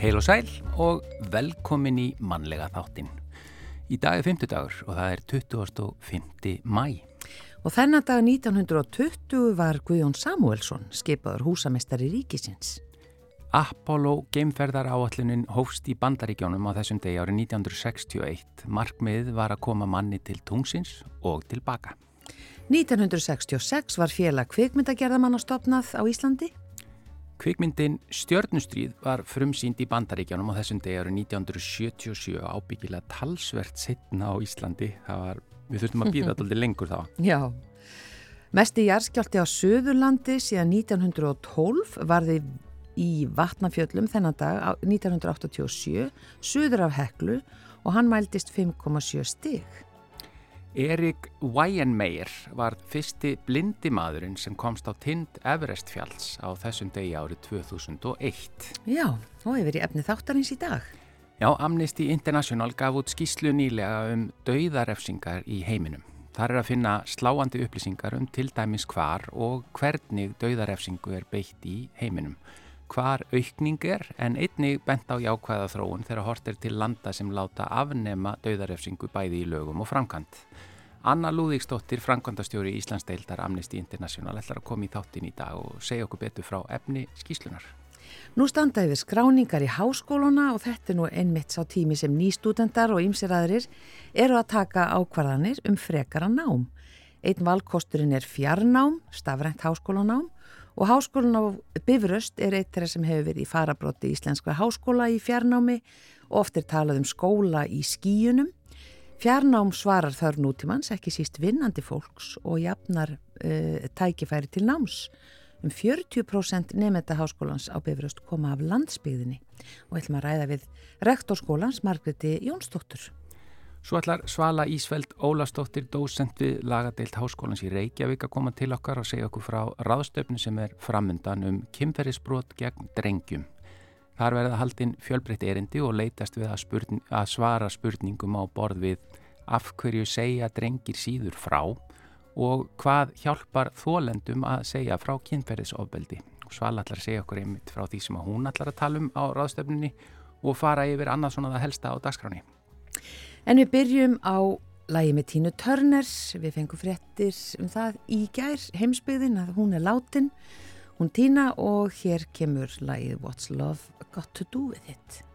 Heil og sæl og velkomin í mannlega þáttin. Í dag er 50 dagur og það er 25. mæ. Og þennan dag 1920 var Guðjón Samuelsson skipaður húsamestari ríkisins. Apollo geimferðar áallunin hófst í bandaríkjónum á þessum degi árið 1961. Markmið var að koma manni til tungsins og tilbaka. 1966 var félag kvikmyndagerðamann á stopnað á Íslandi. Kvikmyndin Stjörnustríð var frumsýnd í bandaríkjanum á þessum degi árið 1977 ábyggilega talsvert setna á Íslandi. Var, við þurftum að býða alltaf lengur þá. Já, mest í jærskjálti á Suðurlandi síðan 1912 var þið í Vatnafjöllum þennan dag 1987, Suður af Heklu og hann mæltist 5,7 stig. Erik Weihenmayer var fyrsti blindi maðurinn sem komst á tind Everest fjalls á þessum degi árið 2001. Já, og hefur í efni þáttarins í dag. Já, Amnesty International gaf út skýslu nýlega um dauðarefsingar í heiminum. Þar er að finna sláandi upplýsingar um til dæmis hvar og hvernig dauðarefsingu er beitt í heiminum. Hvar aukning er en einnig bent á jákvæða þróun þegar hort er til landa sem láta afnema dauðarefsingu bæði í lögum og framkant. Anna Lúðíksdóttir, Frankvandastjóri Íslandsdeildar Amnesty International, ætlar að koma í þáttin í dag og segja okkur betur frá efni skíslunar. Nú standa yfir skráningar í háskóluna og þetta er nú einmitt sá tími sem nýstúdendar og ýmsir aðrir eru að taka ákvarðanir um frekara nám. Einn valkosturinn er fjarnám, stafrænt háskólanám og háskólan á Bifröst er eitt þeirra sem hefur verið í farabróti íslenskra háskóla í fjarnámi og oft er talað um skóla í skíunum Fjarnám svarar þar nútímans ekki síst vinnandi fólks og jafnar uh, tækifæri til náms. Um 40% nefnda háskólans á Bifröst koma af landsbyðinni og ætlum að ræða við rektorskólans Margreti Jónsdóttur. Svo ætlar Svala Ísveld Ólastóttir, dósent við lagadeilt háskólans í Reykjavík að koma til okkar og segja okkur frá ráðstöfni sem er framöndan um kymferisbrot gegn drengjum. Þar verða haldinn fjölbreytt erindi og leytast við að, spurning, að svara spurningum á borð við af hverju segja drengir síður frá og hvað hjálpar þólendum að segja frá kynferðisofbeldi. Svala ætlar að segja okkur einmitt frá því sem hún ætlar að tala um á ráðstöfninni og fara yfir annað svona það helsta á dagskráni. En við byrjum á lægi með Tínu Törners. Við fengum fréttir um það í gær heimsbyðin að hún er látin. Hún Tína og hér kemur lægið What's Love Got To Do With It.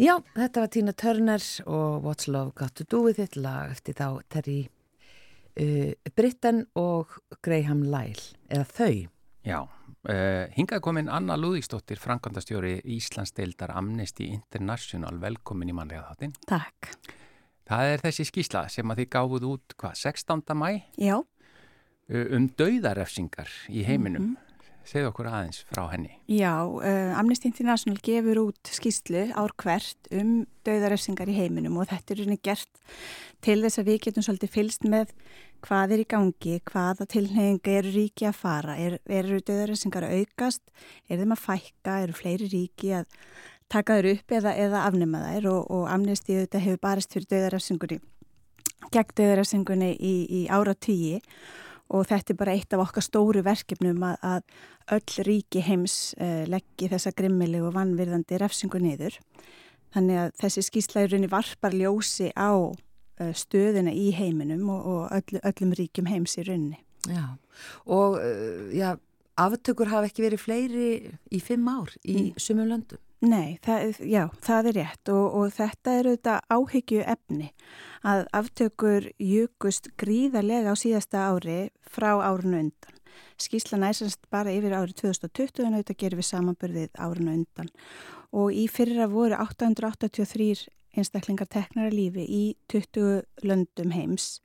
Já, þetta var Tina Turner og What's Love Got To Do With It lag eftir þá Terry uh, Britten og Graham Lyle, eða þau. Já, uh, hingað komin Anna Lúðíksdóttir, Frankandastjóri Íslandsdeildar Amnesty International, velkomin í mannlega þáttinn. Takk. Það er þessi skísla sem að þið gáfuð út, hvað, 16. mæ? Já. Uh, um dauðarefsingar í heiminum. Mm -hmm. Segð okkur aðeins frá henni. Já, uh, Amnesty International gefur út skýslu ár hvert um dauðarefsingar í heiminum og þetta er rauninni gert til þess að við getum svolítið fylst með hvað er í gangi, hvaða tilhengi eru ríki að fara, er, eru dauðarefsingar að aukast, er þeim að fækka, eru fleiri ríki að taka þeir upp eða, eða afnema þær og, og Amnesty þetta hefur barist fyrir dauðarefsingunni, gegn dauðarefsingunni í, í ára tíi og þetta er bara eitt af okkar stóru verkefnum að, að öll ríki heims uh, leggji þessa grimmilegu og vannvirðandi refsingu niður. Þannig að þessi skýrslæðurinni varpar ljósi á uh, stöðuna í heiminum og, og öll, öllum ríkjum heims í runni. Já, og uh, já, aftökur hafa ekki verið fleiri í fimm ár í mm. sumum löndum. Nei, það, já, það er rétt og, og þetta er auðvitað áhyggju efni að aftökur jukust gríðarlega á síðasta ári frá árinu undan. Skíslan æsast bara yfir árið 2020 en auðvitað gerum við samanbyrðið árinu undan og í fyrra voru 883 einstaklingar teknara lífi í 20 löndum heims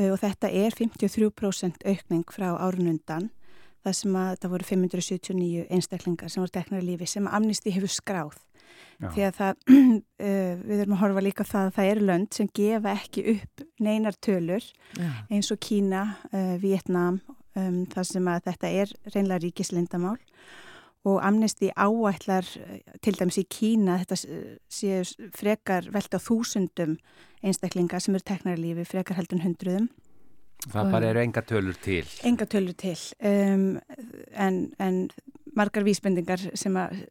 og þetta er 53% aukning frá árinu undan það sem að það voru 579 einstaklingar sem voru teknara lífi sem Amnesty hefur skráð Já. því að það, uh, við erum að horfa líka það að það eru lönd sem gefa ekki upp neinar tölur Já. eins og Kína, uh, Vietnam, um, það sem að þetta er reynlega ríkislindamál og Amnesty áætlar til dæmis í Kína, þetta séu frekar velt á þúsundum einstaklingar sem eru teknara lífi, frekar heldun hundruðum. Það bara eru enga tölur til. Enga tölur til, um, en, en margar vísbendingar sem að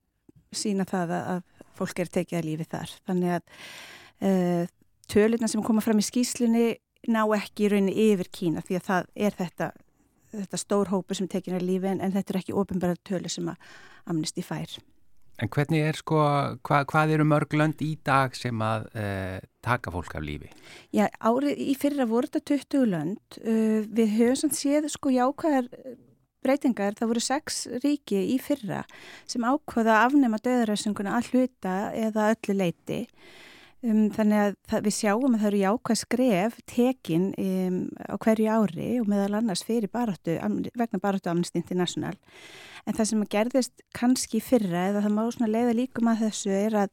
sína það að fólk er tekið að lífi þar. Þannig að uh, tölurna sem koma fram í skýslunni ná ekki í rauninni yfir Kína því að það er þetta, þetta stór hópur sem tekið að lífi en, en þetta er ekki ofinbæra tölur sem að Amnesty fær. En hvernig er sko, hva, hvað eru mörg lönd í dag sem að uh, taka fólk af lífi? Já, árið í fyrra voru þetta 20 lönd. Uh, við höfum sann séð sko jákvæðar breytingar, það voru sex ríki í fyrra sem ákvaða að afnema döðaræsinguna að hluta eða öllu leiti. Um, þannig að það, við sjáum að það eru jákvæð skref tekin um, á hverju ári og meðal annars fyrir baráttu, vegna baráttu Amnesty International. En það sem að gerðist kannski fyrra eða það má svona leiða líkum að þessu er að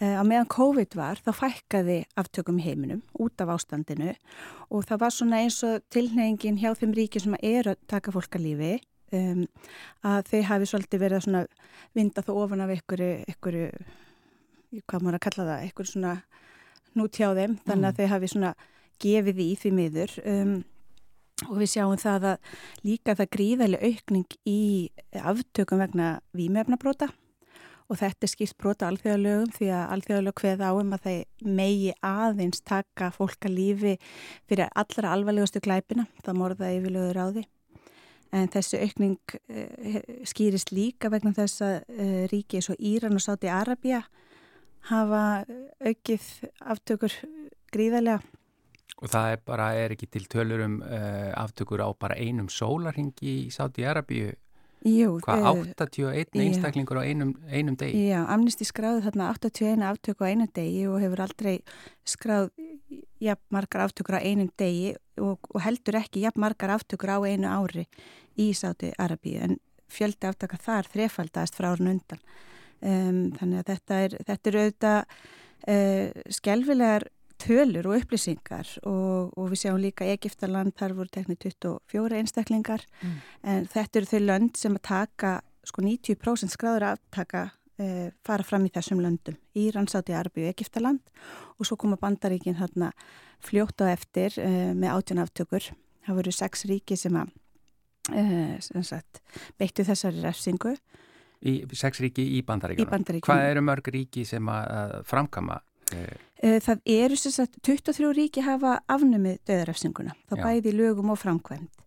uh, á meðan COVID var þá fækkaði aftökum í heiminum út af ástandinu. Og það var svona eins og tilnefingin hjá þeim ríki sem er að taka fólk að lífi um, að þau hafi svolítið verið að vinda þó ofan af einhverju hvað maður að kalla það, eitthvað svona nút hjá þeim, þannig að mm. þau hafi svona gefið í því miður. Um, og við sjáum það að líka það gríðarlega aukning í aftökum vegna výmefnabróta og þetta er skýrt brota alþjóðalögum því að alþjóðalög hveð áum að þeir megi aðeins taka fólk að lífi fyrir allra alvarlegustu glæpina, það morða yfirlögur á því. En þessu aukning uh, skýrist líka vegna þess að uh, ríki eins og Íran og Sáti Arabia hafa aukið aftökur gríðarlega. Og það er bara, er ekki til tölur um uh, aftökur á bara einum sólarhingi í Sáti-Arabíu? Jú. Hvað, 81 uh, einstaklingur á einum, einum degi? Já, Amnesty skráði þarna 81 aftöku á einum degi og hefur aldrei skráð jafn margar aftökur á einum degi og, og heldur ekki jafn margar aftökur á einu ári í Sáti-Arabíu en fjöldi aftaka þar þrefaldast frá árun undan. Um, þannig að þetta er, þetta er auðvitað uh, skelvilegar tölur og upplýsingar og, og við sjáum líka Egiptaland, þar voru teknið 24 einstaklingar mm. en þetta eru þau lönd sem að taka sko 90% skráður aftaka uh, fara fram í þessum löndum Íran, Sáti, Arbi og Egiptaland og svo koma bandaríkin hérna fljótt á eftir uh, með átján aftökur það voru sex ríki sem að sem sagt, beittu þessari refsingu Í sex ríki í bandaríkjum. Hvað eru mörg ríki sem að framkama? Eh, það eru sem sagt 23 ríki hafa afnumið döðarafsinguna. Það Já. bæði lögum og framkvæmt.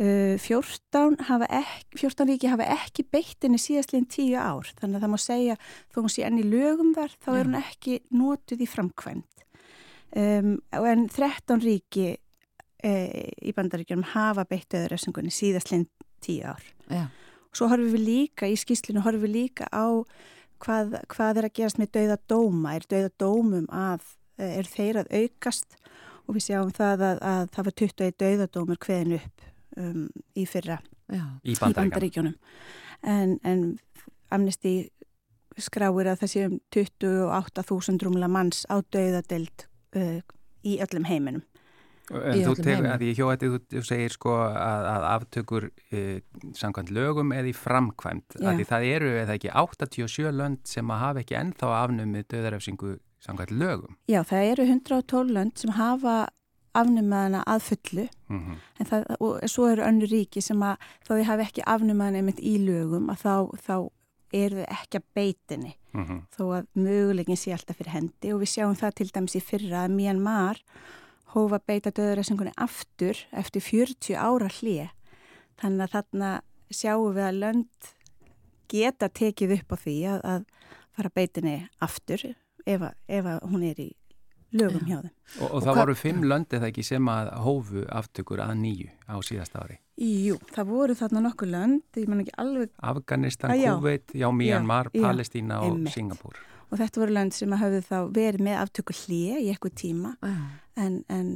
Uh, 14, hafa ekki, 14 ríki hafa ekki beitt henni síðastleginn 10 ár þannig að það má segja þó hún sé enn í lögum þar þá er hún ekki notuð í framkvæmt um, en 13 ríki e, í bandaríkjum hafa beitt auðurrefsingunni síðastleginn 10 ár Já. svo horfum við líka í skýslinu horfum við líka á hvað, hvað er að gerast með dauða dóma? Er dauða dómum að er þeir að aukast? Og við sjáum það að, að það var 20 dauðadómur hveðin upp um, í fyrra. Já. í bandaríkjunum. En, en Amnesty skráir að það sé um 28.000 rúmla manns á dauðadeld uh, í öllum heiminum En þú tegur, að ég hjó að þú, segir sko að, að aftökur e, samkvæmt lögum eða í framkvæmt Já. að það eru eða ekki 87 lönd sem að hafa ekki ennþá afnumið döðarefsingu samkvæmt lögum. Já, það eru 112 lönd sem hafa afnumaðana að fullu Mm en það, og svo eru önnur ríki sem að þá þau hafi ekki afnumaðana einmitt í lögum að þá, þá eru þau ekki að beitinni -hmm. þó að möguleikin sé alltaf fyrir hendi og við sjáum það til dæmis í fyrra að Myanmar hófa beita döðuræsingunni aftur eftir 40 ára hlið. Þannig að þarna sjáum við að lönd geta tekið upp á því að, að fara beitinni aftur ef, að, ef að hún er í lögum hjá þeim. Og, og Og það voru fimm lönd eða ekki sem að hófu aftökur að nýju á síðasta ári. Jú, það voru þarna nokkur lönd, ég man ekki alveg, Afganistan. Kuveit, já, Myanmar, Palestína og. Singapúr. Og þetta voru lönd sem hafðu þá verið með aftöku hlið í eitthvað tíma Já. en, en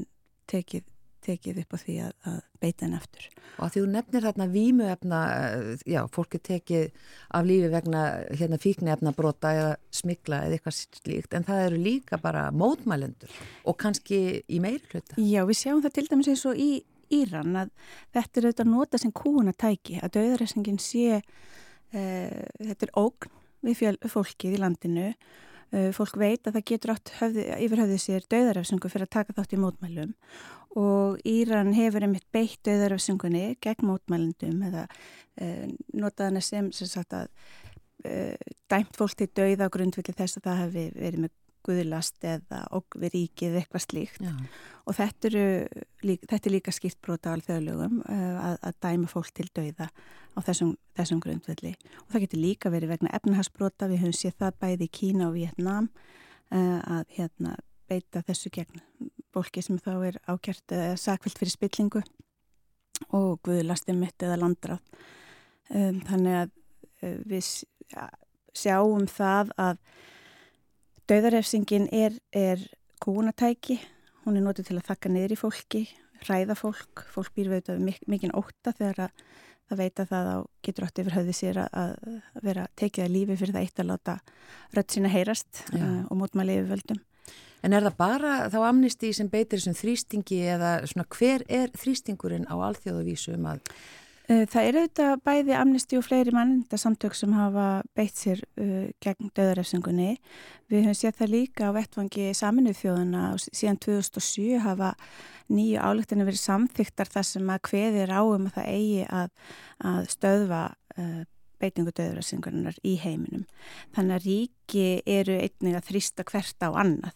tekið, tekið upp á því að, að beita henni aftur. Og að því þú nefnir þarna vímuefna, eh, já, fólk er tekið af lífi vegna hérna fíknefna brota eða smikla eða eitthvað slíkt, en það eru líka bara mótmælendur og kannski í meiri hluta. Já, við sjáum það til dæmis eins og í Íran að þetta er auðvitað nota sem kúunatæki, að döðaræsingin sé, uh, þetta er ógn við fjöl, fólkið í landinu, uh, fólk veit að það getur átt höfði, yfir höfðið sér döðaræsingu fyrir að taka þátt í mótmælum. Og Íran hefur einmitt beitt döðaræsingunni gegn mótmælendum eða uh, notaðana sem, sem sagt að uh, dæmt fólk til döða á grundvilli þess að það hefði verið með guðlast eða okk við ríkið eða eitthvað slíkt. Já. og þetta, eru, lík, þetta er líka skipt brota á alþjóðlögum uh, að, að dæma fólk til dauða á þessum, þessum grundvelli. Og það getur líka verið vegna efnahagsbrota við höfum séð það bæði í Kína og Vietnam uh, að hérna, beita þessu gegn fólki sem þá er ákjört uh, sakvilt fyrir spillingu og guðlasti mitt eða landráð. Um, þannig að við sjáum það að Dauðarefsingin er, er kúnatæki, hún er notið til að þakka niður í fólki, hræða fólk, fólk býr þetta mik mikinn ótta þegar að það veit að það á, getur átt yfir höfði sér að, vera tekið að lífi fyrir það eitt að láta rödd sína heyrast uh, og mótmæli yfir völdum. En er það bara þá amnesti sem beitir þessum þrýstingi eða svona hver er þrýstingurinn á alþjóðavísu um að Það eru auðvitað bæði amnesti og fleiri mannenda samtök sem hafa beitt sér uh, gegn döðarefsingunni. Við höfum séð það líka á vettvangi saminuð þjóðuna og síðan 2007 hafa nýju álöktinu verið samþyktar þar sem að hveðir á um að það eigi að, að stöðva uh, beitingu döðarefsingunar í heiminum. Þannig að ríki eru einnig að þrýsta hvert á annað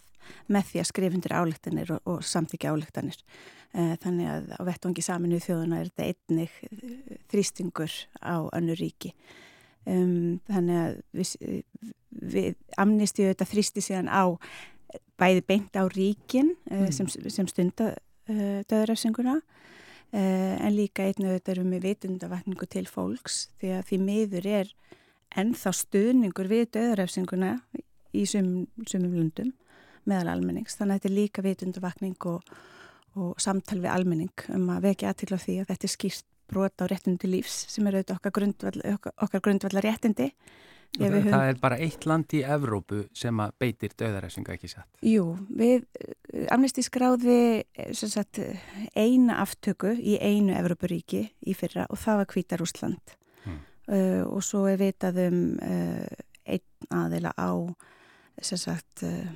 með því að skrifundir álöktanir og, og samþykja álöktanir. Eh, Þannig að á vettvangi saminuð þjóðuna er þetta einnig eh, þrýstingur á önnu ríki. Um, þannig að við, við amnistíu þetta þrýsti síðan á bæði beint á ríkin uh, Mm. sem, sem stunda döðrafsinguna en líka einnig þetta erum við vitundavakningu til fólks því að því miður er ennþá stuðningur við döðrafsinguna í sumum lundum meðal almennings. Þannig að þetta er líka vitundavakning og og samtal við almenning um að vekja aðtil á því að þetta er skýrt brot á réttindi lífs sem eru auðvitað okkar grundvall, okkar, okkar grundvallar réttindi. Það, það er bara eitt land í Evrópu sem að beitir döðarefsingu ekki satt. Jú, við eh, Amnesty skráði eh, sagt, eina aftöku í einu Evrópuríki í fyrra og það var Hvítar Úsland Mm. uh, og svo er vitað um uh, einn aðeila á sagt uh,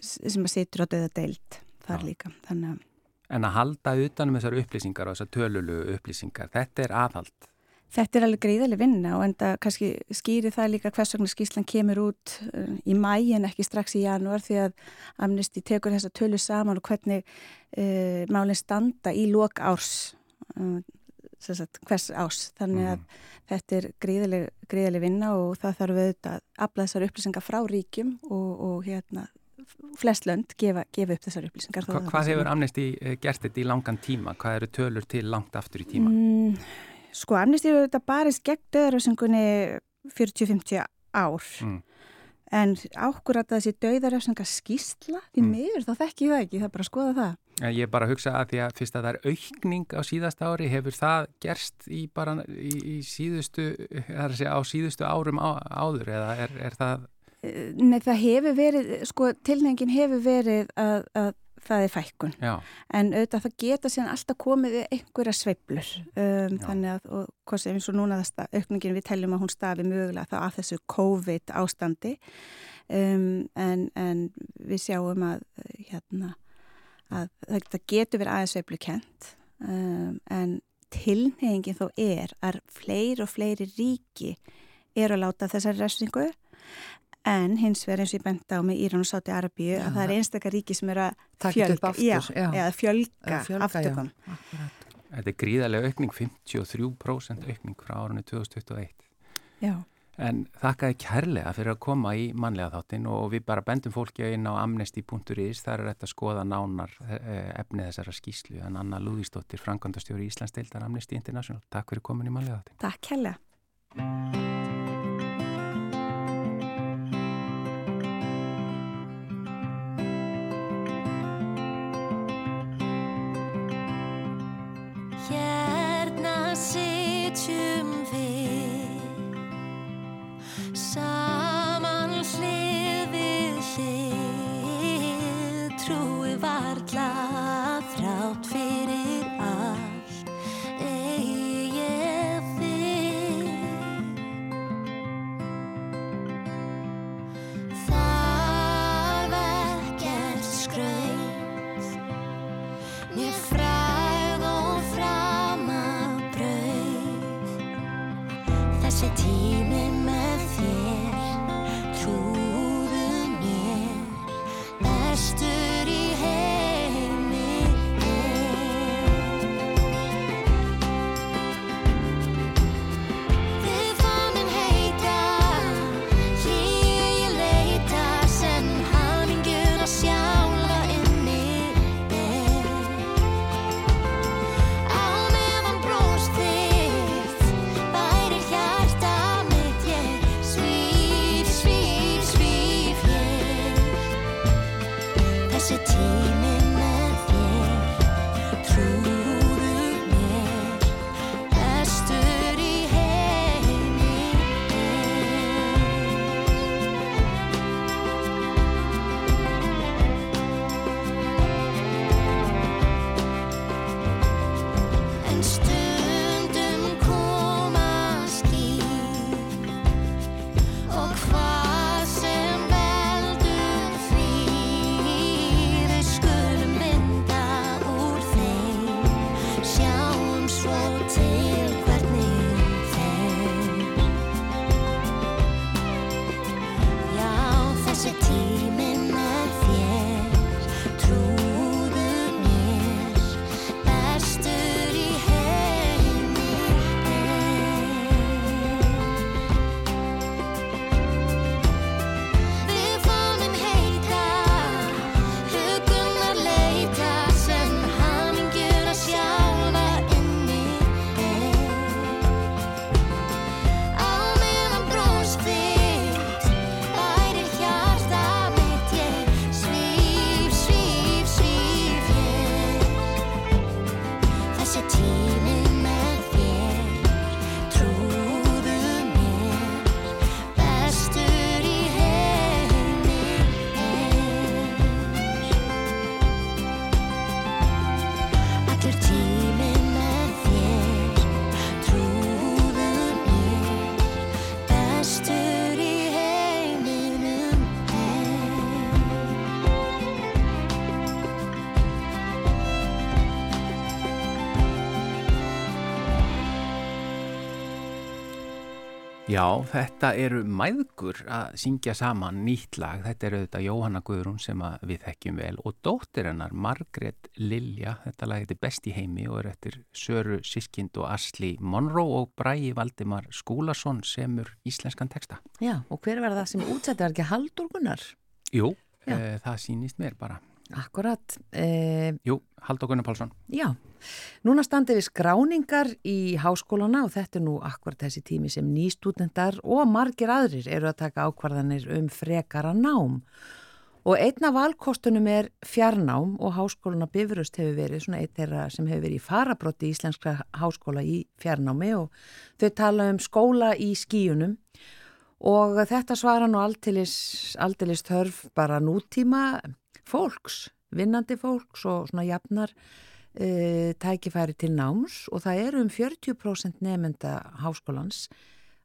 sem að situr á döða deild þar Já. líka. Þannig að En að halda utanum þessar upplýsingar og þessar tölulu upplýsingar, þetta er aðhald. Þetta er alveg greiðaleg vinna og enda kannski skýri það líka hvers vegna skýslan kemur út uh, í mæ en ekki strax í janúar því að Amnesty tekur þessa tölu saman og hvernig uh, málinn standa í lok árs. Uh, sagt, hvers ás. Þannig að þetta er gríðileg vinna og það þarf auðvitað að afla þessar upplýsingar frá ríkjum og, og hérna flest lönd gefa, gefa upp þessar upplýsingar. Hva, hvað hefur Amnesty eh, gert þetta í langan tíma? Hvað eru tölur til langt aftur í tíma? Mm, sko, Amnesty hefur þetta barist gegn döðaröfsingunni 40-50 ár. Mm. En ákvörða þessi döðaröfsinga skýsla, því Mm. miður þá þekki ég það ekki, það er bara að skoða það. Ég er bara að hugsa að því að fyrst að það er aukning á síðasta ári, hefur það gerst í bara í, í síðustu, að segja á síðustu árum á, áður eða er, er það, Eh, Nei, það hefur verið, sko, tilnefingin hefur verið að, að það er fækkun. já, En auðvitað það geta síðan alltaf komið einhverja sveiflur. Um, þannig að, og hvað sem eins og núna það aukningin við teljum að hún stafi mögulega þá af þessu COVID ástandi. Um, en, en við sjáum að, eh, hérna, að það, getur verið aðeins sveiflu kent. Um, en tilnefingin þó er að fleiri og fleiri ríki eru að láta þessari refsingu en hins vegar eins og ég benda á með Íran og Sáti Arabíu Já, að það er einstakar ríki sem eru að upp aftur, já, já. eða fjölga, fjölga, aftökum. já, akkurat. þetta er gríðarlega aukning, 53% aukning frá árunni 2021. Já. En þakkaði kærlega fyrir að koma í mannlega þáttin og við bara bendum fólki inn á amnesty.is, þar er þetta að skoða nánar eh, efni þessara skýslu en Anna Lúðísdóttir, Frankondastjóri Íslandsdeildar Amnesty International. Takk fyrir komin í mannlega þáttin. Takk hella. You. Já, þetta eru mæðgur að syngja saman nýtt lag. Þetta eru þetta Jóhanna Guðrún sem við þekkjum vel og dóttir hennar Margrét Lilja. Þetta lag er best í heimi og er eftir Söru Siskind og Asli Monroe og Bræi Valdimar Skúlason semur íslenskan texta. Já, og hver var það sem útsetti var ekki Haldur Gunnar? Jú, e, það sýnist mér bara. Akkurat, e, Jú, Haldur Gunnar Pálsson. já. Núna standi við skráningar í háskólana og þetta er nú akkurat þessi tími sem nýstúdendar og margir aðrir eru að taka ákvarðanir um frekara nám. Og einna valkostunum er fjarnám og háskóluna Bifurust hefur verið svona eitt þeirra sem hefur verið í farabrotti í Íslenska háskóla í fjarnámi og þau tala um skóla í skíunum og þetta svara nú aldeilis þörf bara nútíma fólks, vinnandi fólks og svona jafnar uh, tækifæri til náms og það eru um 40% nefnda háskólans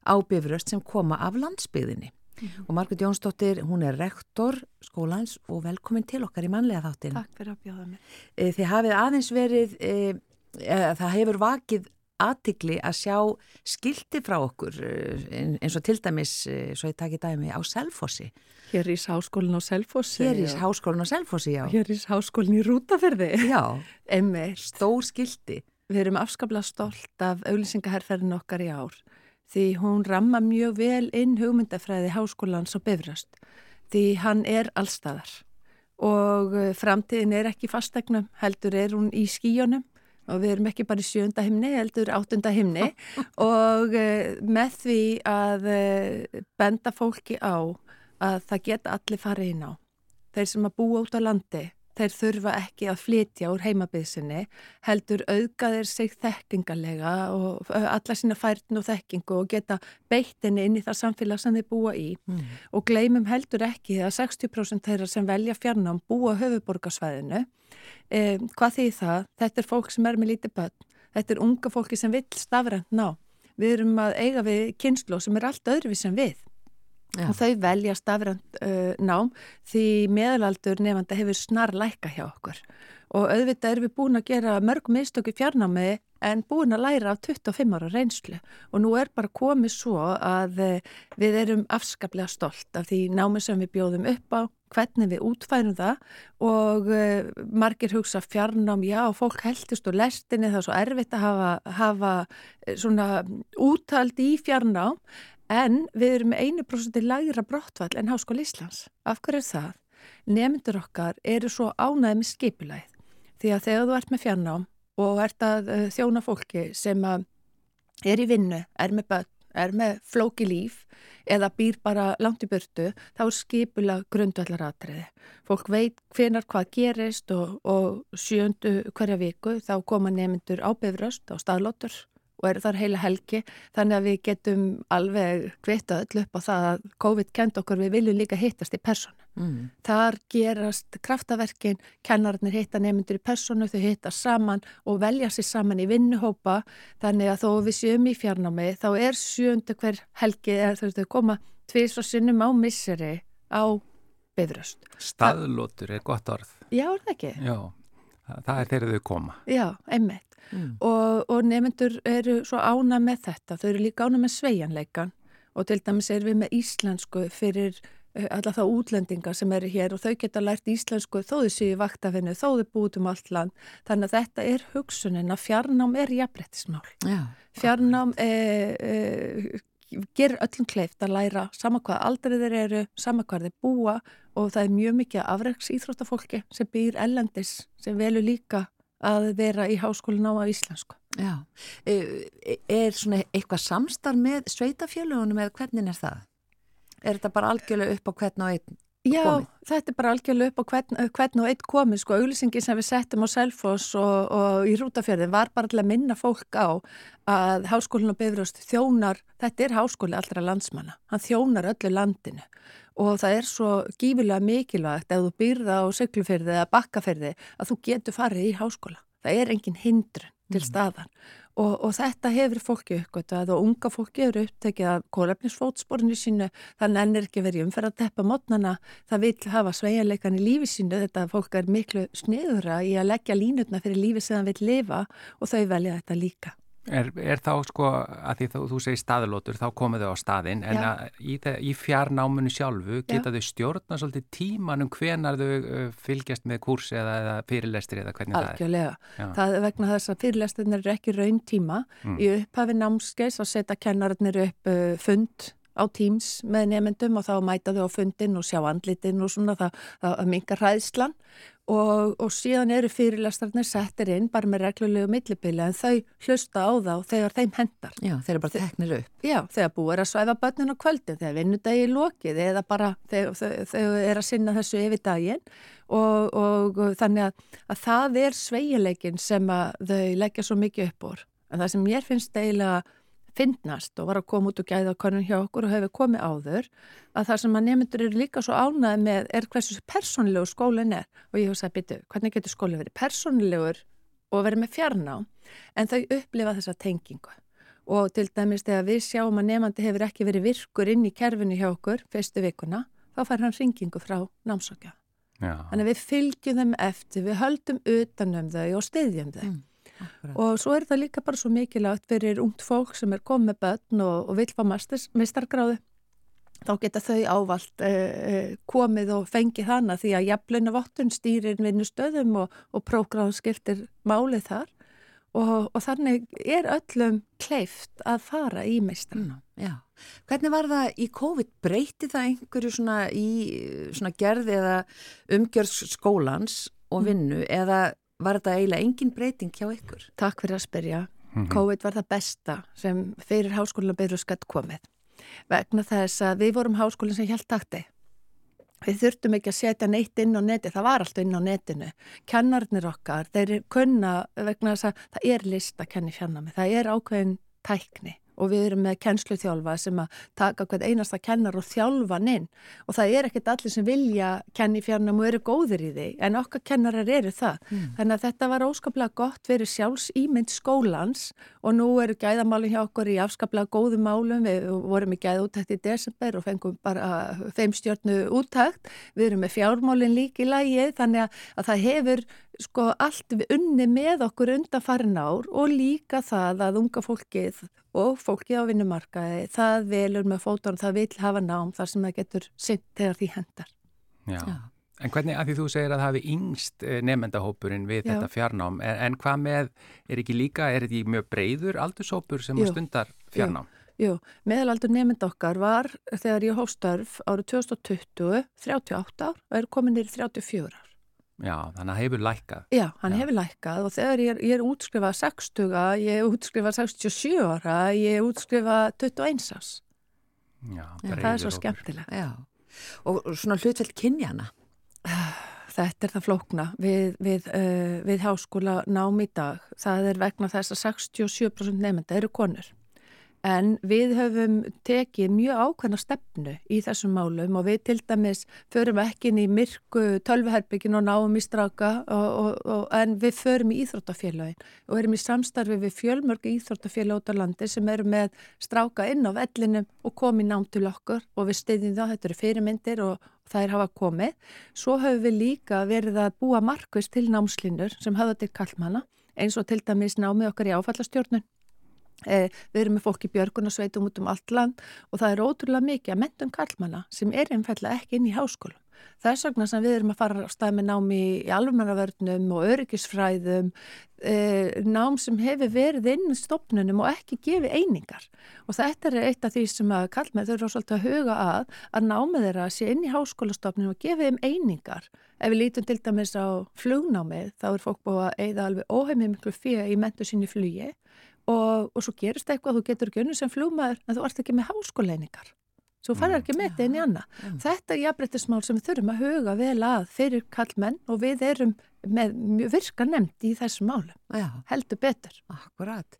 á Bifuröst sem koma af landsbyðinni. Og Margrét Jónsdóttir, hún er rektor skólans og velkomin til okkar í mannlega þáttin. Takk fyrir að bjóða mér. Eh, Þið hafið aðeins verið, e, e, það hefur vakið aðtigli að sjá skilti frá okkur eh, eins og til dæmis, eh, svo ég taki dæmi, á Selfossi. Hér í háskólinn á Selfossi. Hér í og háskólinn á Selfossi, já. Hér í háskólinn í Rútaferði. Já, Emmi, stór skilti. við erum afskaplega stolt af auðlýsingaherferðin okkar í ár. Því hún ramma mjög vel inn hugmyndafræði háskólans og bifröst. Því hann er allstaðar. Og eh, framtíðin er ekki í fastegnum, heldur er hún í skíunum og við erum ekki bara í sjönda himni, heldur áttunda himni og uh, með því að uh, benda fólki á að það geta allir farið inn á. Þeir sem að búa út á landi, þeir þurfa ekki að flytja úr heimabyðsinni, heldur auðgaðir sig þekkingalega og alla sína færtin og þekkingu og geta beittinni inn í það samfélag sem þeir búa í. Mm. Og gleymum heldur ekki að 60% þeirra sem velja fjarnám búa höfuborgarsvæðinu. Eh, hvað þýð það? Þetta er fólk sem er með lítið börn. Þetta er unga fólki sem vill stafrænt ná. Við erum að eiga við kynslu sem er allt öðruvís sem við. Já. Og þau velja stafrænt uh, nám því meðalaldur nefnda hefur snar lækka hjá okkur. Og auðvitað erum við búin að gera mörg mistöku fjarnámi en búin að læra af 25 ára reynslu. Og nú er bara komið svo að eh, við erum afskaplega stolt af því námi sem við bjóðum upp á, hvernig við útfærum það og uh, margir hugsa fjarnám, já, fólk heldist og lestinni, það er svo erfitt að hafa, hafa svona útald í fjarnám En við erum með einu prosenti lægra brottfall en Háskóla Íslands. Af hverju er það? Nemyndur okkar eru svo ánæði með skipulæð. Því að þegar þú ert með fjarnám og ert að uh, þjóna fólki sem er í vinnu, er með börn, er með flóki líf eða býr bara langt í burtu, þá er skipula grundvallar atriði. Fólk veit hvenar hvað gerist og, og sjöndu hverja viku þá koma nemyndur á bifröst á staðlótur og eru þar heila helgi þannig að við getum alveg kvita öll upp á það að COVID kent okkur við viljum líka hittast í persónu. Mm. Þar gerast kraftaverkin, kennararnir hitta nefndur í persónu, þau hitta saman og velja sér saman í vinnuhópa þannig að þó við séum í fjarnámi þá er sjöndu hver helgi eða þau koma tvís og sinnum á misseri á bifröst. Staðlótur er gott orð. Já, er það ekki? Já, það, er þegar þau koma. Já, einmitt. Mm. og, og nefnendur eru svo ána með þetta, þau eru líka ána með sveigjanleikan og til dæmis erum við með íslensku fyrir uh, alla þá útlendinga sem eru hér og þau geta lært íslensku þó þau séu í vaktafinu, þó þau búið um allt land þannig að þetta er hugsunin að fjarnám er jafnbrettismál. Já. Fjarnám eh, eh, gerir öllum kleift að læra sama hvað aldrei þeir eru, sama hvað þeir búa og það er mjög mikið afreiks íþróttafólki sem býr ellendis sem velur líka að vera í háskólinu á íslensku. Já. E, er svona eitthvað samstarf með sveitafjölugunum eða hvernig er það? Er þetta bara algjörlega upp á hvern og einn? Já, komið? þetta er bara algjörlega upp á hvern, hvern og eitt komið, sko, auglýsingin sem við settum á Selfoss og, og í Rútafjörðin var bara til að minna fólk á að háskólinn og bifröst þjónar, þetta er háskóli allra landsmanna, hann þjónar öllu landinu og það er svo gífilega mikilvægt ef þú býrða á syklufyrði eða bakkaferði að þú getur farið í háskóla. Það er engin hindrun til staðan og, og þetta hefur fólki uppgötað og unga fólki eru upptekið af kólefnisfótsporinu sínu, það nennir ekki verið umferð að teppa mótnana, það vil hafa sveianleikan í lífi sínu, þetta fólk er miklu sniðura í að leggja línutna fyrir lífi sem það vil lifa og þau velja þetta líka. Er, er þá sko að því þú, þú segir staðlótur, þá komið þau á staðinn en Já. í, í fjarnáminu sjálfu Já. geta þau stjórna svolítið tímanum hvenar þau fylgjast með kurs eða, eða fyrirlestri eða hvernig Algjörlega. Já. Það er vegna þess að fyrirlestinir eru ekki raun tíma. Mm. Í upphafi námskeis að setja kennarinnir upp uh, fund á Teams með nefndum og þá mæta þau á fundin og sjá andlitin og svona það, það mingar hræðslan og, og síðan eru fyrirlestarnir settir inn bara með reglulegu millibili en þau hlusta á þá þegar þeim hendar. Já, þeir eru bara teknir upp. Já, þegar búið er að svæfa börnin á kvöldin, þegar vinnudagi er lokið eða bara þau, þau er að sinna þessu yfir daginn og, og, og þannig að, að það er sveigileikin sem að þau leggja svo mikið upp úr. En það sem mér finnst eiginlega finnast og var að koma út og gæða konun hjá okkur og hefur komið áður að það sem að nefndur eru líka svo ánæði með er hversu persónlegu skólinn er. Og ég hef sagt, byrju, hvernig getur skólinn verið persónlegur og verið með fjarná en þau upplifa þessa tengingu. Og til dæmis þegar við sjáum að nefandi hefur ekki verið virkur inn í kerfinu hjá okkur fyrstu vikuna, þá fær hann ringingu frá námsokja. Já, Þannig að við fylgjum þeim eftir, við höldum utanum þau og styðjum þau. Mm, akkurat. Og svo er það líka bara svo mikilvægt fyrir ungt fólk sem er komið börn og, og vil fá mistargráðu. Þá geta þau ávalt eh, komið og fengið hana því að jafnluna vottun stýrir vinnustöðum og, og prógráðum skiptir málið þar. Og, og þannig er öllum kleift að fara í meistar. Mm. Hvernig var það í COVID? Breyti það einhverju svona í svona gerð eða umgjörð skólans og Mm. vinnu eða var þetta eiginlega engin breyting hjá ykkur? Takk fyrir að spyrja. Mhm. COVID var það besta sem fyrir háskólan byrju skatt komið. Vegna þess að við vorum háskólinn sem hjælt takti. Við þurftum ekki að setja neitt inn á neti, það var alltaf inn á netinu. Kennarnir okkar, þeir kunna vegna þess að það er list að kenni fjannami, það er ákveðin tækni og við erum með kennsluþjálfa sem að taka hvern einasta kennar og þjálfa hann inn og það er ekkert allir sem vilja kenni fjannam og eru góðir í því en okkar kennarar eru það. Þannig að þetta var óskaplega gott verið sjálfs ímynd skólans og nú eru gæðamálinn hjá okkur í afskaplega góðum málum. Við vorum í gæða úttækt í desember og fengum bara feimstjörnu úttækt. Við erum með fjármálinn líka í lagi þannig að, að það hefur sko allt unni með okkur undanfarin ár og líka það að unga fólkið og fólkið á vinnumarkaði það velur með fótón, það vil hafa nám þar sem það getur sinn þegar því hendar. Já. Já. En hvernig, að því þú segir að það hafi yngst eh, nefndahópurinn við Já. þetta fjarnám, en, en hvað með, er ekki líka, er þetta mjög breyður aldurshópur sem Jú. stundar fjarnám? Jú, meðalaldur nefnd okkar var þegar ég hófstörf árið 2020, 38 ár og er komin nýri 34 ár. Já, þannig að hefur lækkað. Já, hann Já. hefur lækkað og þegar ég er, ég er útskrifað 60, ég er útskrifað 67 ára, ég er útskrifað 21 árs. Já, Það er svo hópur. skemmtilegt. Já. Og svona hlutfell kynjana? Þetta er það flókna við, við, uh, við háskóla nám í dag. Það er vegna þess að 67% nefnda eru konur. En við höfum tekið mjög ákveðna stefnu í þessum málum og við til dæmis förum ekki inn í myrku tölvuherbyggin og náum í straka og, og, og, en við förum í íþróttafélagin og erum í samstarfi við fjölmörgu íþróttafélag út á landi sem eru með stráka inn á vellinum og komið nám til okkur og við styðjum það, þetta eru fyrirmyndir og þær hafa komið. Svo höfum við líka verið að búa markvist til námslinur sem hafa til kallmanna eins og til dæmis námið okkar í áfallastjórnun. Eh, við erum með fólk í björgunarsveitum út um allt land og það er ótrúlega mikið að mentum kallmanna sem er einfallega ekki inn í háskóla. Þess vegna sem við erum að fara á stað með námi í alvumannavörnum og öryggisfræðum, eh, nám sem hefur verið inn í stopnunum og ekki gefið einingar. Og þetta er eitt af því sem að kallmenn þurfa svolítið að huga að, að námið þeirra sé inn í háskólastofnunum og gefið þeim einingar. Ef við lítum til dæmis á flugnámið, þá er fólk búið að eigða alveg óheimið miklu fyrir í mentu sinni flugi og, og svo gerist eitthvað, þú getur ekki unni sem flugmaður en þú ert ekki með háskóleiningar. Svo farir ekki með þetta inn í annað. Þetta er jafnbrettismál sem við þurfum að huga vel að fyrir kallmenn og við erum með mjög virka nefnd í þessum málum. Já, Heldur betur. akkurat.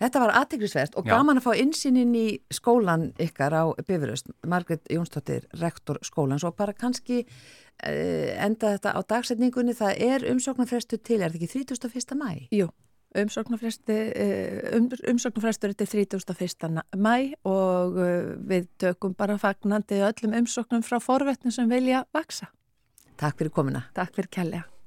Þetta var aðteglisvert og Já. gaman að fá innsýnin í skólan ykkar á Bifuröst, Margret Jónsdóttir, rektor skólans og bara kannski uh, enda þetta á dagsetningunni, það er umsóknarfrestu til, er þetta ekki 31. mæ? Jú, umsóknarfrestur um, umsóknarfrestur er til 31. mæ og uh, við tökum bara fagnandi öllum umsóknum frá forvetnum sem vilja vaksa. Takk fyrir komuna. Takk fyrir kærlega.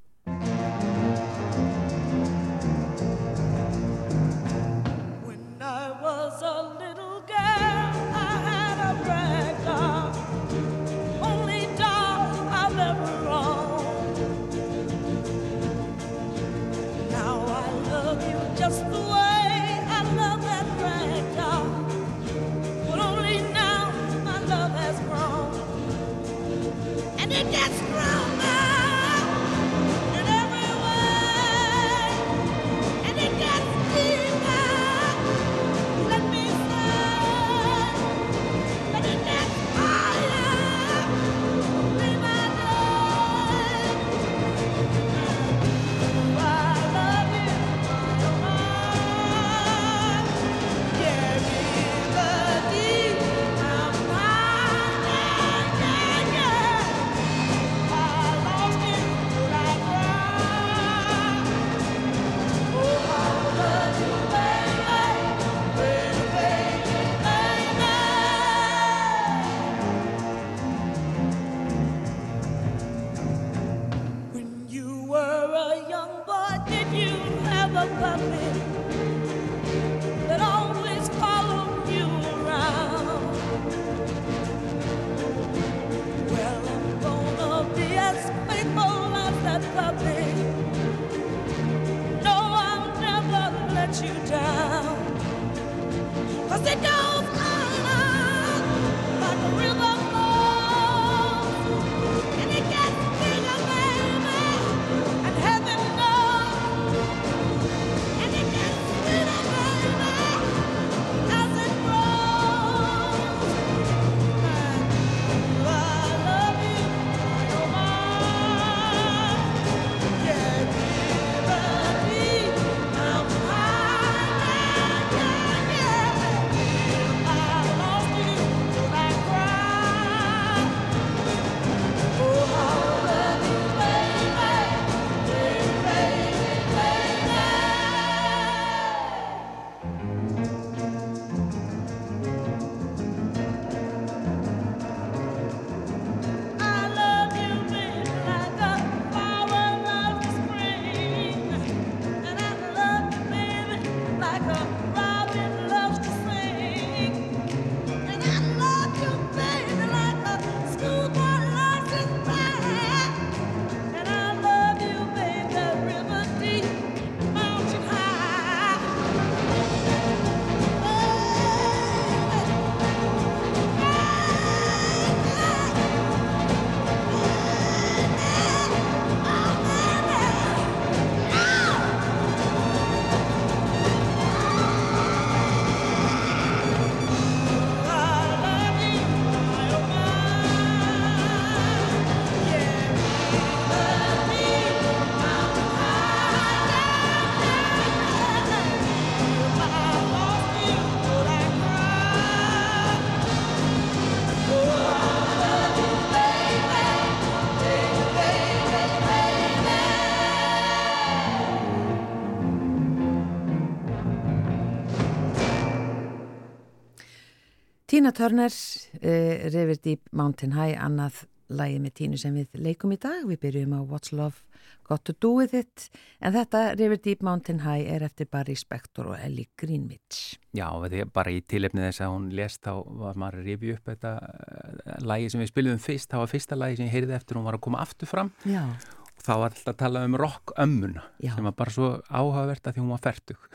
Tina Turner, uh, River Deep Mountain High, annað lagi með Tínu sem við leikum í dag. Við byrjum á What's Love Got to Do With It, en þetta River Deep Mountain High er eftir Barry Spector og Ellie Greenwich. Já, bara í tilefni þess að hún lést þá var maður að rifja upp þetta uh, lagi sem við spilum fyrst, það var fyrsta lagi sem ég heyrði eftir hún var að koma aftur fram. Já, og þá var alltaf að tala um rock-ömmuna sem var bara svo áhugavert að því hún var fertug.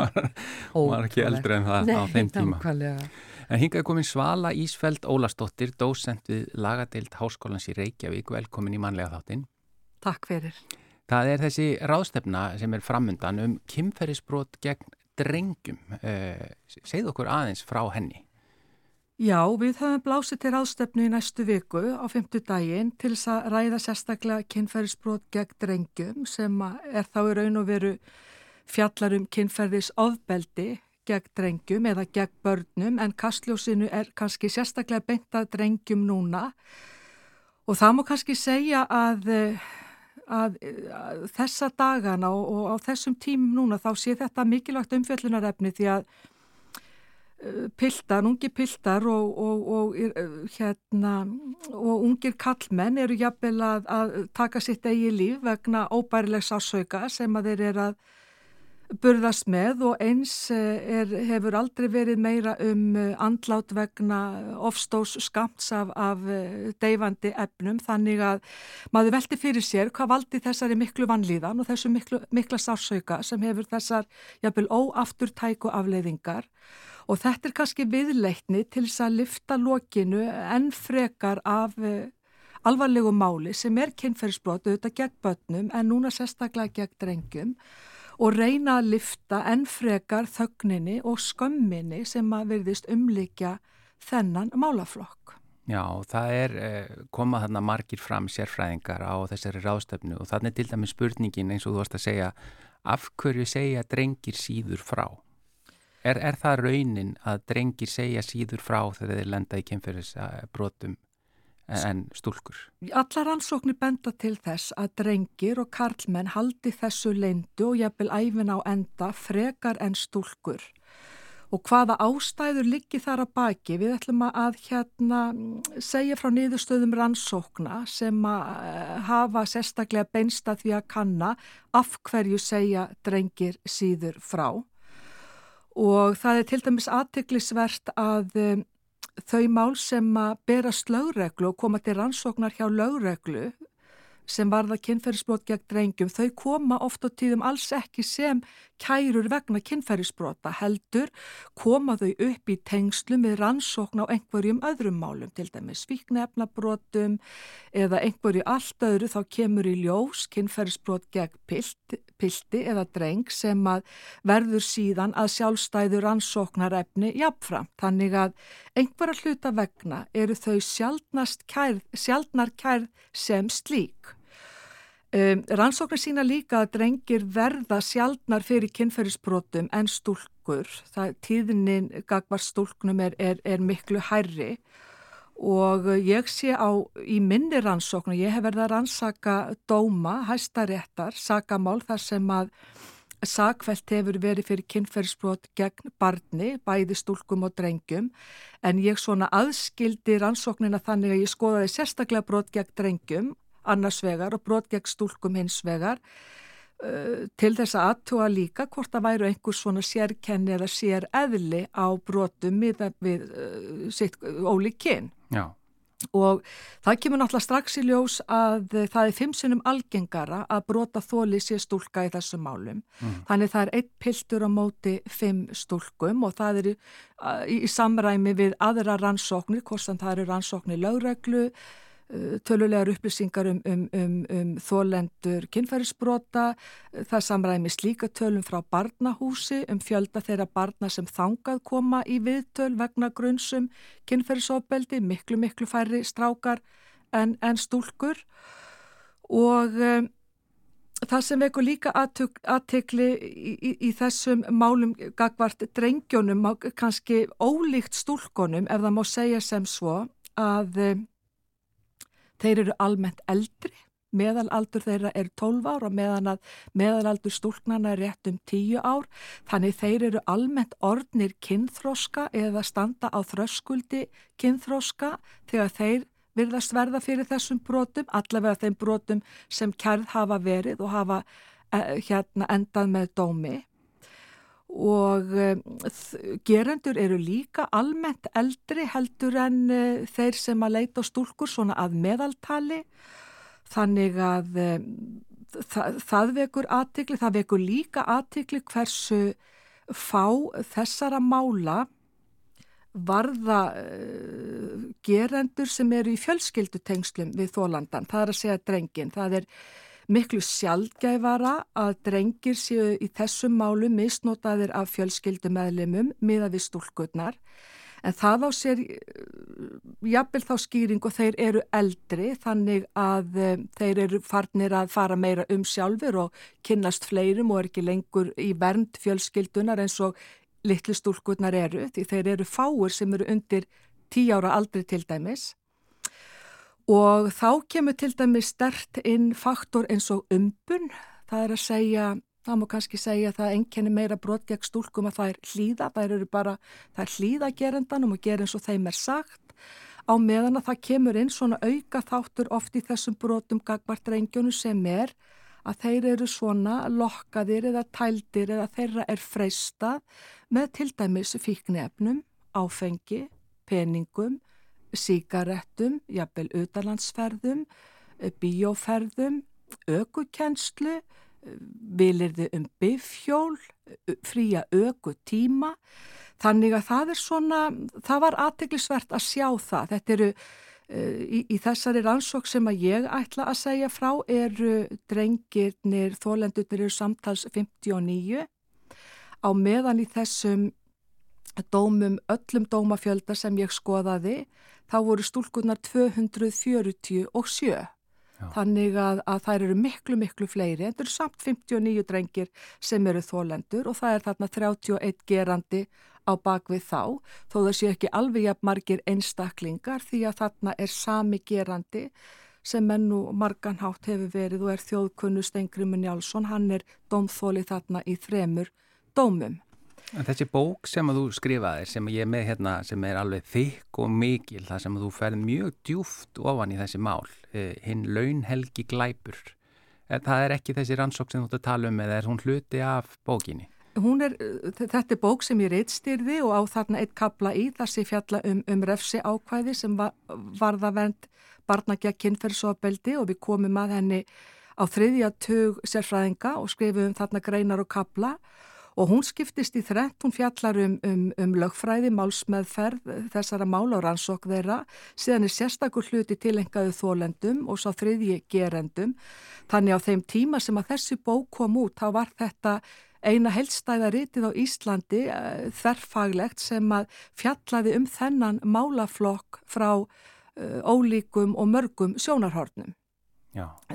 Hún var ekki eldri en það á þeim tíma. nákvæmlega. En hingað er komin Svala Ísfeld Ólastóttir, dósent við lagadeild Háskólans í Reykjavík, velkomin í mannlega þáttinn. Takk fyrir. Það er þessi ráðstefna sem er framundan um kynferðisbrot gegn drengjum. Eh, segð okkur aðeins frá henni. Já, við höfum blásið til ráðstefnu í næstu viku á fymtu daginn til þess að ræða sérstaklega kynferðisbrot gegn drengjum sem er þá í raun og veru fjallar um kynferðis ofbeldi gegn drengjum eða gegn börnum en kastljósinu er kannski sérstaklega beintað drengjum núna. Og það má kannski segja að, að, að þessa dagana og, og á þessum tímum núna þá sé þetta mikilvægt umfjöllunarefni því að uh, piltar, ungi piltar og, og, og, uh, hérna, og ungir kallmenn eru jafnvel að, að taka sitt eigi líf vegna óbærilegs ásauka sem að þeir eru að burðast með og eins eh, er, hefur aldrei verið meira um eh, andlát vegna ofstós skamts af, af eh, deyfandi efnum. Þannig að maður velti fyrir sér hvað valdi þessari miklu vannlíðan og þessu miklu, mikla sársauka sem hefur þessar jafnvel óafturtæku afleiðingar. Og þetta er kannski viðleikni til þess að lifta lokinu enn frekar af alvarlegu máli sem er kynferðisbrot auðvitað gegn börnum en núna sérstaklega gegn drengjum og reyna að lifta enn frekar þögninni og skömminni sem að virðist umlikja þennan málaflokk. Já, það er eh, komað þarna margir fram sérfræðingar á þessari ráðstöfnu og þannig til dæmi spurningin eins og þú varst að segja af hverju segja drengir síður frá? Er, er það raunin að drengir segja síður frá þegar þeir lenda í kemferðisbrotum en stúlkur? Allar ansóknir benda til þess að drengir og karlmenn haldi þessu leindu og jafnvel æfin á enda frekar en stúlkur. Og hvaða ástæður liggi þar að baki? Við ætlum að hérna segja frá niðurstöðum rannsókna sem að eh, hafa sérstaklega beinsta því að kanna af hverju segja drengir síður frá. Og það er til dæmis aðtiklisvert að um, þau mál sem að berast lögreglu og koma til rannsóknar hjá lögreglu sem varða kynferðisbrot gegn drengjum, þau koma oft á tíðum alls ekki sem kærur vegna kynferðisbrota heldur, koma þau upp í tengslum við rannsókn á einhverjum öðrum málum, til dæmis svíknefnabrotum eða einhverju allt öðru þá kemur í ljós kynferðisbrot gegn pilti, pilti eða dreng sem að verður síðan að sjálfstæðu rannsóknarefni jafnfram. Þannig að einhverja hluta vegna eru þau kærð, sjálfnar kærð sem slík. Um, rannsóknir sína líka að drengir verða sjálfnar fyrir kynferðisbrotum en stúlkur. Það, tíðinin gagvar stúlknum er, er, er miklu hærri og ég sé á í minni rannsóknu, ég hef verið að rannsaka dóma, hæstaréttar, sakamál þar sem að sakvelt hefur verið fyrir kynferðisbrot gegn barni, bæði stúlkum og drengjum, en ég svona aðskildi rannsóknina þannig að ég skoðaði sérstaklega brot gegn drengjum annars vegar og brot gegn stúlkum hins vegar uh, til þess að aðtúa líka hvort það væru einhvers svona sérkenni eða sér eðli á brotum við, við uh, sitt ólík kyn. Já. Og það kemur náttúrulega strax í ljós að það er fimm sinnum algengara að brota þóli sé stúlka í þessum málum. Mm. Þannig það er eitt piltur á móti fimm stúlkum og það er í, í samræmi við aðra rannsóknir, hvort þann það eru rannsóknir lögreglu, tölulegar upplýsingar um, um, um, um þólendur kynfærisbrota, uh, það samræmi slíka tölum frá barnahúsi um fjölda þeirra barna sem þangað koma í viðtöl vegna grunnsum kynfærisofbeldi, miklu miklu færri strákar en, en stúlkur. Og um, það sem vekur líka aðtekli í, í, í þessum málum gagvart drengjónum, kannski ólíkt stúlkonum ef það má segja sem svo að Þeir eru almennt eldri, meðalaldur þeirra er 12 ár og meðan að meðalaldur stúlknana er rétt um 10 ár. Þannig þeir eru almennt orðnir kynþróska eða standa á þröskuldi kynþróska þegar þeir virðast verða fyrir þessum brotum, allavega þeim brotum sem kærð hafa verið og hafa eh, hérna endað með dómi og uh, gerendur eru líka almennt eldri heldur en uh, þeir sem að leita stúlkur svona að meðaltali. Þannig að uh, það, það vekur aðtikli, það vekur líka aðtikli hversu fá þessara mála varða gerendur sem eru í fjölskyldutengslum við þólandan, það er að segja drengin, það er miklu sjálfgæfara að drengir séu í þessum málu misnotaðir af fjölskyldumæðlimum miða við stúlkunnar en það á sér jafnvel þá skýring og þeir eru eldri þannig að um, þeir eru farnir að fara meira um sjálfur og kynnast fleirum og er ekki lengur í vernd fjölskyldunar eins og litlu stúlkunnar eru því þeir eru fáur sem eru undir tí ára aldri til dæmis Og þá kemur til dæmi stert inn faktor eins og umbun, það er að segja, það má kannski segja að það enkenni meira brot gegn stúlkum að það er hlýða, það eru bara, það er hlýða gerendanum og gera eins og þeim er sagt. Á meðan að það kemur inn svona auka þáttur oft í þessum brotum gagvart reyngjunu sem er að þeir eru svona lokkaðir eða tældir eða þeirra er freistað með til dæmis fíknefnum, áfengi, peningum, síkarettum, jafnvel utalandsferðum, eh, bíóferðum, ökukennslu, eh, vilirði um bifjól, eh, fría ökutíma. Þannig að það er svona, það var aðteglisvert að sjá það. Þetta eru Í, í þessari rannsók sem að ég ætla að segja frá eru drengirnir, þólendurnir eru samtals 59 á meðan í þessum dómum, öllum dómafjölda sem ég skoðaði, þá voru stúlkunar 247. Já. Þannig að, að þær eru miklu, miklu fleiri. En það eru samt 59 drengir sem eru þólendur og það er þarna 31 gerandi á bakvið þá, þó það sé ekki alveg jafn margir einstaklingar því að þarna er sami gerandi sem mennu marganhátt hefur verið og er þjóðkunnu Stengrimun Jálsson, hann er dómþóli þarna í þremur dómum. En þessi bók sem að þú skrifaðir, sem ég er með hérna, sem er alveg þykk og mikil, það sem að þú ferð mjög djúft ofan í þessi mál, eh, hinn launhelgi glæpur. Eh, Það er ekki þessi rannsók sem þú ert að tala um eða er hún hluti af bókinni? Er, þetta er bók sem ég reitstyrði og á þarna eitt kabla í þar sem fjalla um, um refsi ákvæði sem var, varða vernd barnagja kynferðsofbeldi og við komum að henni á þriðja tug sérfræðinga og skrifum þarna greinar og kabla og hún skiptist í þrent, hún fjallar um, um, um lögfræði, málsmeðferð þessara mála og rannsók þeirra, síðan er sérstakur hluti tilengaðu þólendum og svo þriðji gerendum. Þannig á þeim tíma sem að þessi bók kom út, þá var þetta eina heldstæða ritið á Íslandi uh, þerrfaglegt sem að fjallaði um þennan málaflokk frá uh, ólíkum og mörgum sjónarhornum.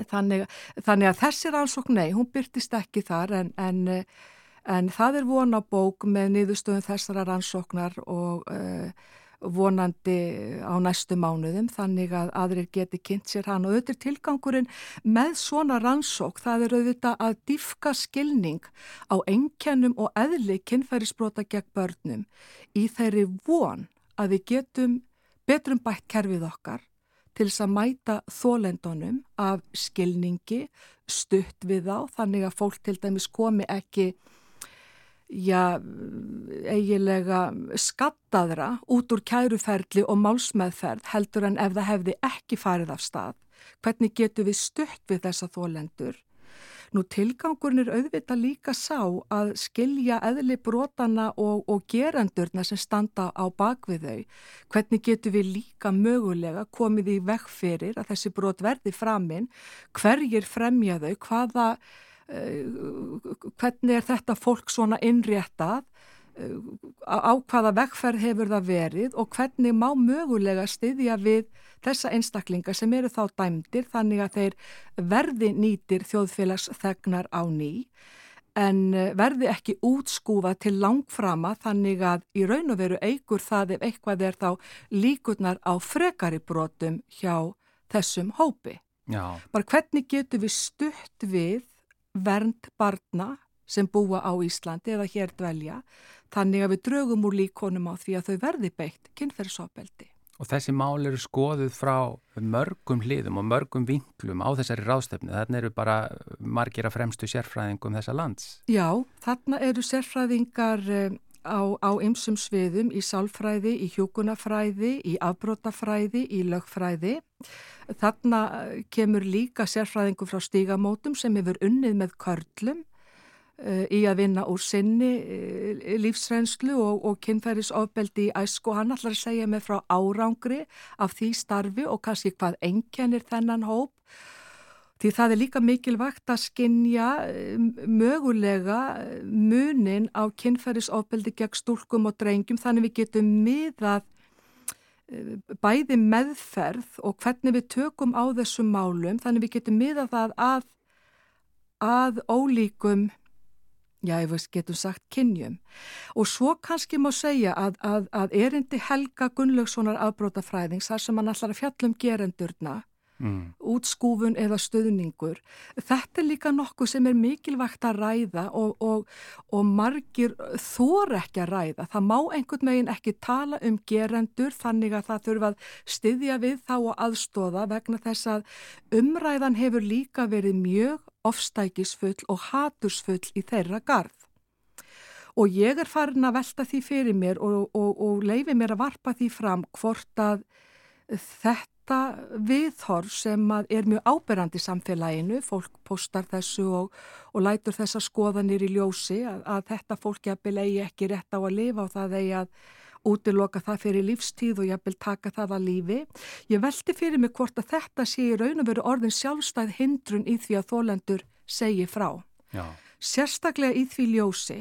Þannig, þannig að þessi rannsókn, nei, hún byrtist ekki þar en, en, eh, en það er vona bók með niðurstöðum þessara rannsóknar og uh, vonandi á næstu mánuðum þannig að aðrir geti kynnt sér hann og auðvitað tilgangurinn með svona rannsók það er auðvitað að diffka skilning á einkennum og eðli kynfærisbrota gegn börnum í þeirri von að við getum betrum bætt kerfið okkar til þess að mæta þólendunum af skilningi, stutt við þá, þannig að fólk til dæmis komi ekki já, eigilega skattaðra út úr kæruferli og málsmeðferð heldur en ef það hefði ekki farið af stað. Hvernig getur við stutt við þessa þólendur? Nú tilgangurinn er auðvitað líka sá að skilja eðli brotana og, og gerendurna sem standa á bakvið þau. Hvernig getur við líka mögulega komið í vekk fyrir að þessi brot verði framinn, hverjir fremja þau, hvaða hvernig er þetta fólk svona innréttað, á hvaða vekkferð hefur það verið og hvernig má mögulega styðja við þessa einstaklinga sem eru þá dæmdir þannig að þeir verði nýtir þjóðfélagsþegnar á ný en verði ekki útskúfa til langframa þannig að í raun og veru eigur það ef eitthvað er þá líkurnar á frekari brotum hjá þessum hópi. Já. Bara hvernig getur við stutt við vernd barna sem búa á Íslandi eða hér dvelja þannig að við draugum úr líkonum á því að þau verði beitt kynferðsopeldi. Og þessi mál eru skoðuð frá mörgum hliðum og mörgum vinklum á þessari ráðstöfnu. Þarna eru bara margir að fremstu sérfræðingum þessa lands. Já, þarna eru sérfræðingar eh, á, ymsum sviðum í sálfræði, í hjúkunafræði, í afbrótafræði, í lögfræði. Þarna eh, kemur líka sérfræðingu frá stígamótum sem hefur unnið með körlum uh, í að vinna úr sinni uh, lífsrenslu og, og kynfærisofbeldi í æsku. Hann að segja mig frá árangri af því starfi og kannski hvað enkennir þennan hóp. Því það er líka mikilvægt að skinja mögulega munin á kynferðisofbeldi gegn stúlkum og drengjum þannig við getum miðað bæði meðferð og hvernig við tökum á þessum málum þannig við getum miðað það að, að ólíkum já, ég veist, getum sagt kynjum. Og svo kannski má segja að, að, að erindi Helga Gunnlaugssonar afbrótafræðings, þar sem hann allar að fjallum gerendurna, Mm. útskúfun eða stuðningur. Þetta er líka nokkuð sem er mikilvægt að ræða og, og, og margir þor ekki að ræða. Það má einhvern veginn ekki tala um gerendur þannig að það þurfa að styðja við þá og aðstóða vegna þess að umræðan hefur líka verið mjög ofstækisfull og hatursfull í þeirra garð. Og ég er farin að velta því fyrir mér og, og, og leifi mér að varpa því fram hvort að þetta viðhorf sem er mjög áberandi í samfélaginu, fólk postar þessu og, og lætur þessa skoðanir í ljósi að, að þetta fólk jafnvel eigi ekki rétt á að lifa og það eigi að útiloka það fyrir lífstíð og jafnvel taka það að lífi. Ég velti fyrir mig hvort að þetta sé í raun og veru orðin sjálfstæð hindrun í því að þólendur segi frá. Já, Sérstaklega í því ljósi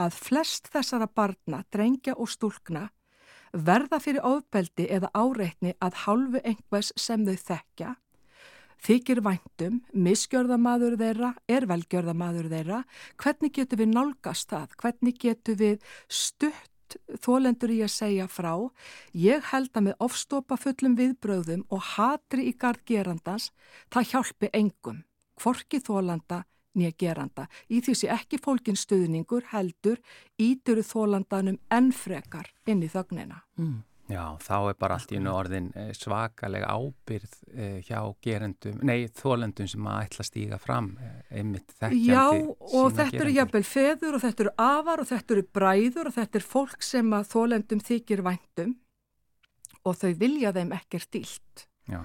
að flest þessara barna, drengja og stúlkna verða fyrir ofbeldi eða áreitni að hálfu einhvers sem þau þekkja, þykir væntum, misgjörðamaður þeirra, er velgjörðamaður þeirra, hvernig getur við nálgast það, hvernig getur við stutt þólendur í að segja frá, ég held að með ofstopa fullum viðbröðum og hatri í gard gerandans, það hjálpi engum, hvorki þólanda nýja geranda. Í því sé ekki fólkin stuðningur heldur íduru þólandanum enn frekar inn í þögnina. Mm. já, þá er bara allt í einu orðin eh, svakalega ábyrð eh, hjá gerendum, nei, þólendum sem að ætla að stíga fram, eh, einmitt þekkjandi Já, og sína þetta eru gerendur. jafnvel feður og þetta eru afar og þetta eru bræður og þetta er fólk sem að þólendum þykir væntum og þau vilja þeim ekkert dýlt. Já,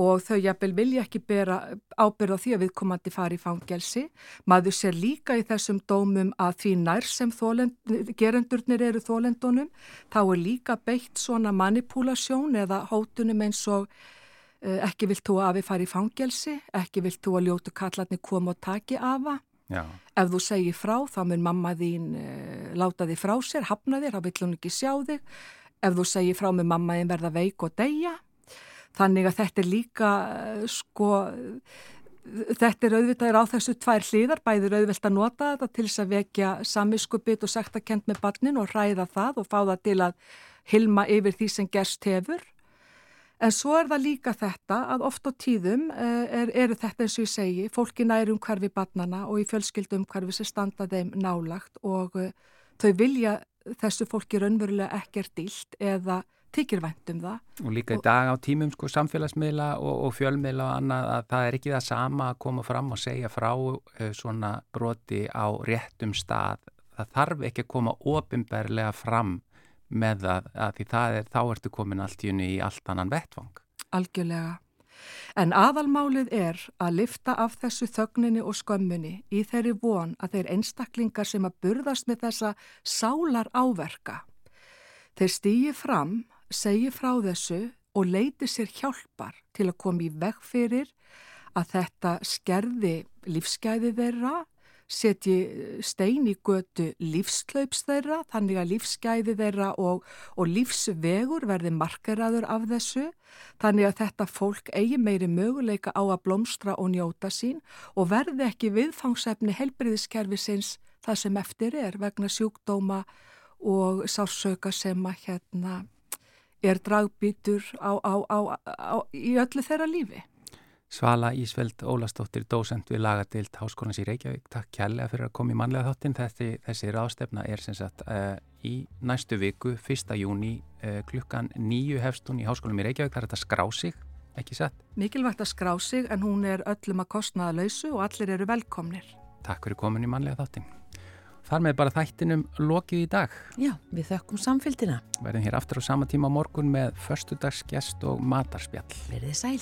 og þau jafnvel vilja ekki bera ábyrða því að viðkomandi fari í fangelsi. Maður sér líka í þessum dómum að því nær sem þólend, gerendurnir eru þólendunum, þá er líka beitt svona manipúlasjón eða hótunum eins og uh, ekki vilt þú að við fari í fangelsi, ekki vilt þú að ljótu kallarni koma og taki afa. já, Ef þú segir frá, þá mun mamma þín uh, láta þig frá sér, hafna þér, þá vill hún ekki sjá þig. Ef þú segir frá með mamma þín verða veik og deyja. Þannig að þetta er líka, uh, sko, þetta er auðvitað á þessu tvær hlýðar, bæður auðvilt að nota þetta til þess að vekja samiskupið og sektakent með barnin og ræða það og fá það til að hilma yfir því sem gerst hefur. En svo er það líka þetta að oft á tíðum uh, er, eru þetta eins og ég segi, fólki næri um hverfi barnana og í fjölskyldum hverfi sem standa þeim nálagt og uh, þau vilja þessu fólki raunverulega ekkert dýlt eða þykir vænt um það. og líka í Og- dag á tímum sko samfélagsmiðla og, og fjölmiðla og annað að það er ekki það sama að koma fram og segja frá uh, svona broti á réttum stað. Það þarf ekki að koma ofinberlega fram með það að því það er, þá ertu komin allt í unni í allt annan vettvang. Algjörlega. En aðalmálið er að lifta af þessu þögninni og skömmunni í þeirri von að þeir einstaklingar sem að burðast með þessa sálar áverka. Þeir stýji fram, segi frá þessu og leiti sér hjálpar til að koma í veg fyrir að þetta skerði lífsgæði þeirra, setji stein í götu lífslaups þeirra, þannig að lífsgæði þeirra og, og lífsvegur verði markeraður af þessu, þannig að þetta fólk eigi meiri möguleika á að blómstra og njóta sín og verði ekki viðfangsefni helbriðiskerfisins það sem eftir er vegna sjúkdóma og sársöka sem að hérna er dragbítur á, á, á, í öllu þeirra lífi. Svala Ísveld Ólastóttir, dósent við lagadeild Háskólans í Reykjavík. Takk kærlega fyrir að koma í mannlega þáttinn. Þessi, þessi ráðstefna er sem sagt uh, í næstu viku, 1. júni, uh, klukkan nýju hefstun í Háskólanum í Reykjavík. Það er þetta skrá sig, ekki satt? Mikilvægt að skrá sig en hún er öllum að kostnaða lausu og allir eru velkomnir. Takk fyrir komin í mannlega þáttinn. Þar með bara þættinum lokið í dag. Já, við þökkum samfélgina. Verðum hér aftur á sama tíma morgun með förstudagsgest og matarspjall. Verðið sæl.